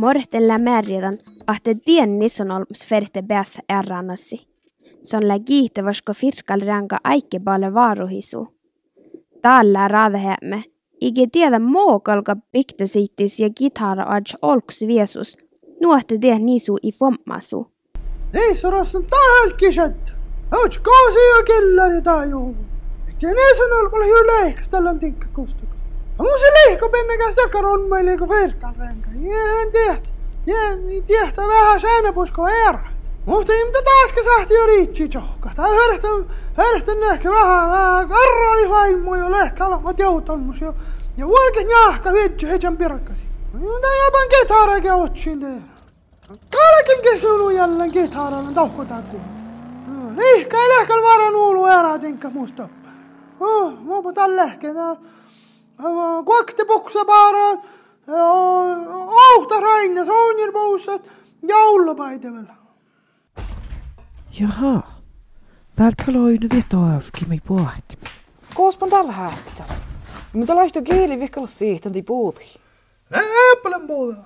Morten lämärjätän, että tien nisson olms ferte päässä ärrannassi. Se on kiittäväskö firkal ranka aike paljon vaaruhisu. Täällä raadahemme, Ige tiedä mookalka piktasittis ja kitara adj olks viesus. Nuotte tee nisu i fommasu. Ei sorassan tahalkisat. Outs koosi jo kellari tajuvu. Ne sanol pole ju leihkas, tällä on tinkka kustaka. Ja mun se leihko penne käs takar on meille kuin verkal renka. Jään tiehtä. Jään tiehtä vähän säännöpusko erät. Mutta ei mitä taas sahti jo riitsi johka. Tää hörhtän, hörhtän ehkä vähän, vähän karroi vaimo jo lehkä alamat joutonmus jo. Ja vuolke njahka vitsi heidän pirkkasi. Mutta jopan kitarakin otsin tehdä. Kalkin kesunu jälleen kitaralla tauhkotaan kuulla. Lihka ei lehkäl varan uulu ära tinka musta. Oh, muupa tällä lehken. Kuakti puksa paara. Ohta raina, soonir puussat. Joulupäivällä. Jaha. Täältä kaloi nyt etoavski me pohti. Koospan tällä häppitä. Mutta laihto kieli vikalla siitä, että puuti. Näppelen puuta.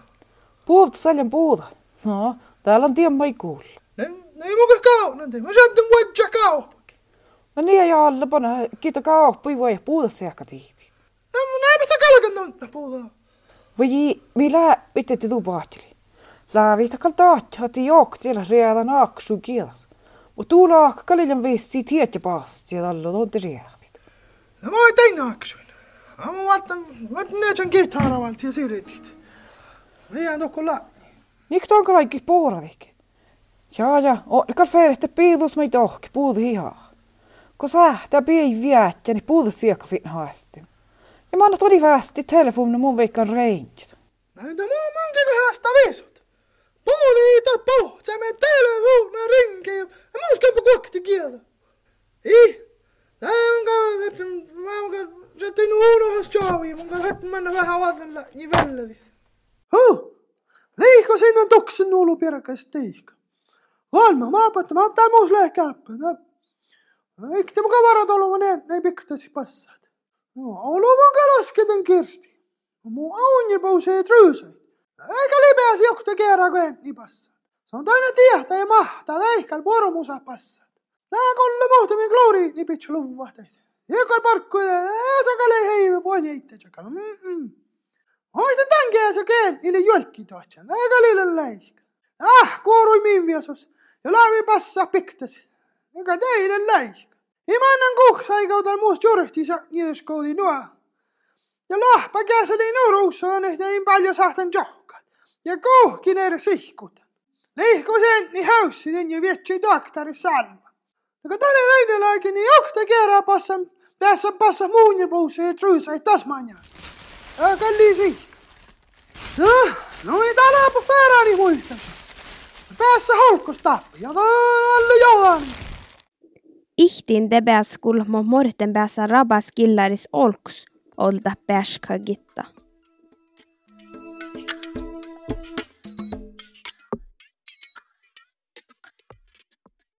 Puuvta säljan puuta. No, täällä on tien mai kuulla. Ne ei muka kaunante. Mä saatan vuodja kaupakin. No niin ja alla pana, kiitä kauppa ei voi puuta seakka tiiti. kannan puola. Voi millä vitte te tupahteli. La vitta kaltaat hati jok tiellä reala naaksu kielas. Mut tuula kaliljan vissi tietä paas tiellä allo on te reahtit. No moi tein naaksuin. Amu vattan vattan näjän kiitaravan tiä siritit. Meidän tokkolla. Nikto on kaikki puuradikki. Jaa ja, on kalfeerehtä piilus meitä ohki puudu hihaa. Kun sä tää pieni viettjä, niin puudu siekka finhaastin. Ja mä annan todi västi telefonin mun veikkaan reinjit. Näitä muu munkin hyvästä viisut. Puudu hiitä puu, se me telefonin rinki ja muus kämpä kuokti kieltä. Ei, tää on kauan, että mä oon sitten unohdas jaavi, mun kanssa hetken mennä vähän vaten niin välleri. Huh, liiko sinne tuksen nuulu pirkas tiikka. Valma, mä patta, mä ottaa muus lehkääppä. Eikö te muka varat olla, ne, ne piktasi passat. No, oluvan kalasketen kirsti. Mu aunja pousee tryysäi. Eikä lipeäsi jokta kerran kuin enni passat. Se on toinen tiehtä ja mahtaa leihkäl pormusa passat. Tää kolle muhtamin kloori, niin pitsi luvahteita. Joka parkku, sakale heive poin heitte jakalla. Mm-mm. Hoitan tämän se keen, niille jolkki tohtsan. Eikä liille läisk. Ah, kuorui min viesos. Ja laavi passa piktasi. Eikä teille läisk. Imannen kuhsa ei kautal muust jurhti sa niiskouli nuo. Ja lahpa käseli nuruussa on ehtiin paljon sahtan johkat. Ja kuhkin eri sihkut. Lihku sen, niin haussin ja vietsi doktori salma. Aga tälle läineläägi niin johta kerran passan, päässä passa muun ja puusse ja truusai Tasmania. Aga liisi. No, no ei täällä på Ferrari muista. Päässä holkos tappi ja alle johan. Ihtin debäs kulmo morten päässä rabas killaris olks olta pääska gitta.